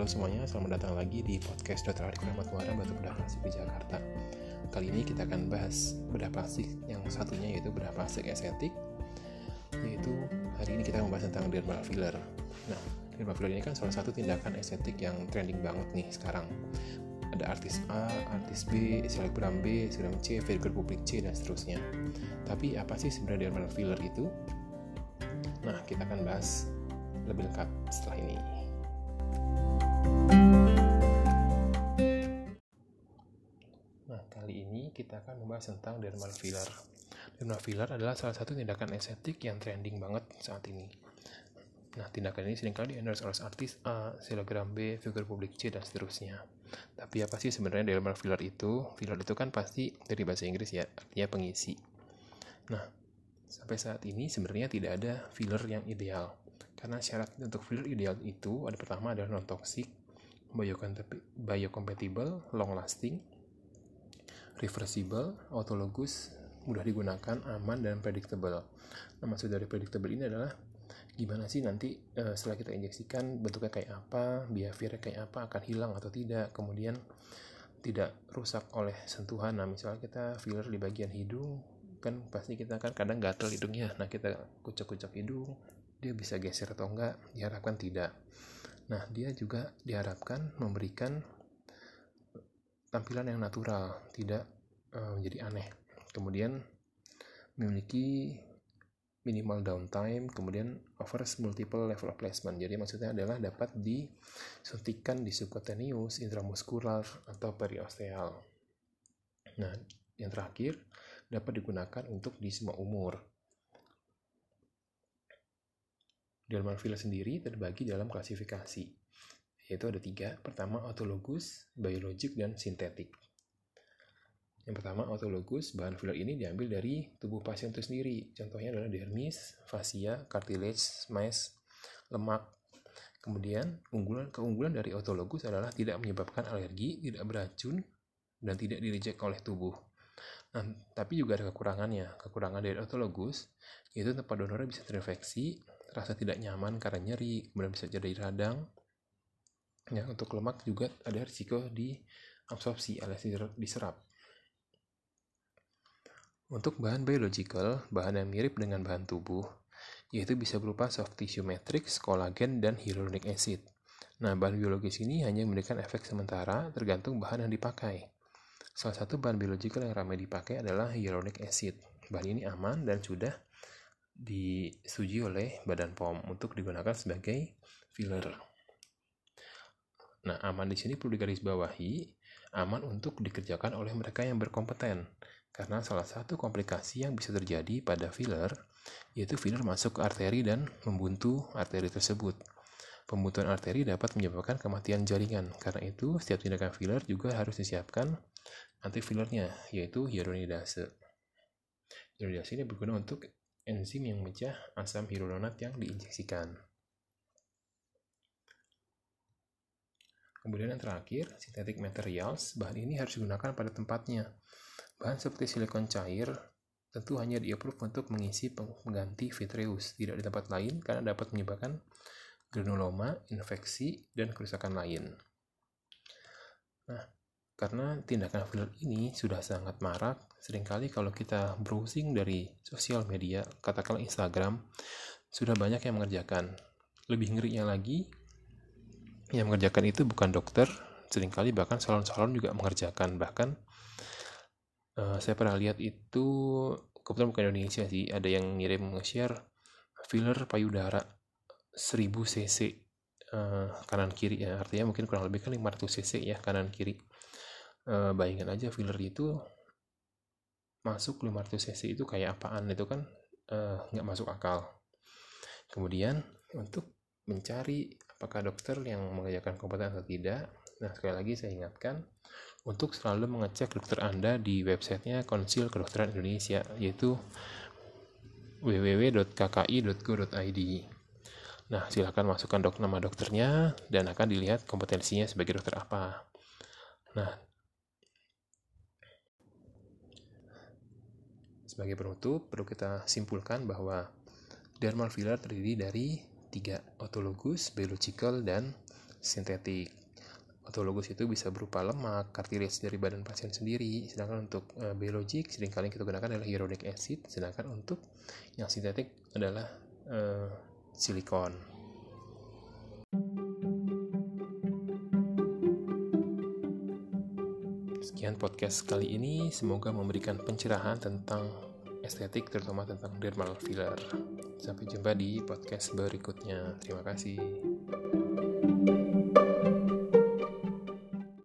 Halo semuanya, selamat datang lagi di podcast Dr. Arif Rahmat Muara Batu Bedah Plastik di Jakarta. Kali ini kita akan bahas bedah plastik yang satunya yaitu bedah plastik estetik. Yaitu hari ini kita membahas tentang dermal filler. Nah, dermal filler ini kan salah satu tindakan estetik yang trending banget nih sekarang. Ada artis A, artis B, selebgram B, selebgram C, figure publik C, dan seterusnya. Tapi apa sih sebenarnya dermal filler itu? Nah, kita akan bahas lebih lengkap setelah ini. Nah, kali ini kita akan membahas tentang dermal filler. Dermal filler adalah salah satu tindakan estetik yang trending banget saat ini. Nah, tindakan ini sering kali di-endorse oleh artis A, selebgram B, figur publik C, dan seterusnya. Tapi apa sih sebenarnya dermal filler itu? Filler itu kan pasti dari bahasa Inggris ya, artinya pengisi. Nah, sampai saat ini sebenarnya tidak ada filler yang ideal. Karena syarat untuk filler ideal itu ada pertama adalah non-toxic, biocompatible, long lasting, reversible, autologous, mudah digunakan, aman, dan predictable. Nah, maksud dari predictable ini adalah gimana sih nanti uh, setelah kita injeksikan bentuknya kayak apa, behaviornya kayak apa, akan hilang atau tidak, kemudian tidak rusak oleh sentuhan. Nah, misalnya kita filler di bagian hidung, kan pasti kita kan kadang gatel hidungnya. Nah, kita kucek-kucek hidung, dia bisa geser atau enggak? Diharapkan tidak. Nah, dia juga diharapkan memberikan tampilan yang natural, tidak uh, menjadi aneh. Kemudian memiliki minimal downtime, kemudian offers multiple level of placement. Jadi maksudnya adalah dapat disuntikan di subcutaneous, intramuskular, atau periosteal. Nah, yang terakhir dapat digunakan untuk di semua umur. Dermal filler sendiri terbagi dalam klasifikasi, yaitu ada tiga. Pertama, autologus, biologik, dan sintetik. Yang pertama, autologus, bahan filler ini diambil dari tubuh pasien itu sendiri. Contohnya adalah dermis, fascia, cartilage, mesh, lemak. Kemudian, unggulan keunggulan dari autologus adalah tidak menyebabkan alergi, tidak beracun, dan tidak direject oleh tubuh. Nah, tapi juga ada kekurangannya. Kekurangan dari autologus yaitu tempat donornya bisa terinfeksi, rasa tidak nyaman karena nyeri, kemudian bisa jadi radang. Ya, untuk lemak juga ada risiko di absorpsi alias diserap. Untuk bahan biological, bahan yang mirip dengan bahan tubuh, yaitu bisa berupa soft tissue matrix, kolagen, dan hyaluronic acid. Nah, bahan biologis ini hanya memberikan efek sementara tergantung bahan yang dipakai. Salah satu bahan biological yang ramai dipakai adalah hyaluronic acid. Bahan ini aman dan sudah disetujui oleh Badan POM untuk digunakan sebagai filler. Nah, aman di sini perlu digarisbawahi, aman untuk dikerjakan oleh mereka yang berkompeten. Karena salah satu komplikasi yang bisa terjadi pada filler, yaitu filler masuk ke arteri dan membuntu arteri tersebut. Pembuntuan arteri dapat menyebabkan kematian jaringan. Karena itu, setiap tindakan filler juga harus disiapkan anti-fillernya, yaitu hyaluronidase. Hyaluronidase ini berguna untuk enzim yang memecah asam hyaluronat yang diinjeksikan. Kemudian yang terakhir, synthetic materials. Bahan ini harus digunakan pada tempatnya. Bahan seperti silikon cair tentu hanya di-approve untuk mengisi pengganti vitreous, tidak di tempat lain karena dapat menyebabkan granuloma, infeksi, dan kerusakan lain. Nah, karena tindakan filler ini sudah sangat marak, sering kali kalau kita browsing dari sosial media, katakanlah Instagram, sudah banyak yang mengerjakan. Lebih ngerinya lagi, yang mengerjakan itu bukan dokter, sering kali bahkan salon-salon juga mengerjakan. Bahkan uh, saya pernah lihat itu, kebetulan bukan Indonesia sih, ada yang ngirim nge-share filler payudara 1000 cc uh, kanan kiri ya artinya mungkin kurang lebih kan 500 cc ya kanan kiri uh, bayangin aja filler itu masuk 500 cc itu kayak apaan? Itu kan nggak uh, masuk akal. Kemudian untuk mencari apakah dokter yang mengerjakan kompeten atau tidak nah sekali lagi saya ingatkan untuk selalu mengecek dokter Anda di websitenya Konsil Kedokteran Indonesia yaitu www.kki.go.id Nah, silahkan masukkan dok nama dokternya dan akan dilihat kompetensinya sebagai dokter apa. Nah, sebagai penutup perlu kita simpulkan bahwa dermal filler terdiri dari tiga autologus, biological, dan sintetik. Autologus itu bisa berupa lemak, cartilage dari badan pasien sendiri, sedangkan untuk uh, biologik sering kali kita gunakan adalah hyaluronic acid, sedangkan untuk yang sintetik adalah uh, silikon. Sekian podcast kali ini, semoga memberikan pencerahan tentang estetik, terutama tentang dermal filler. Sampai jumpa di podcast berikutnya. Terima kasih.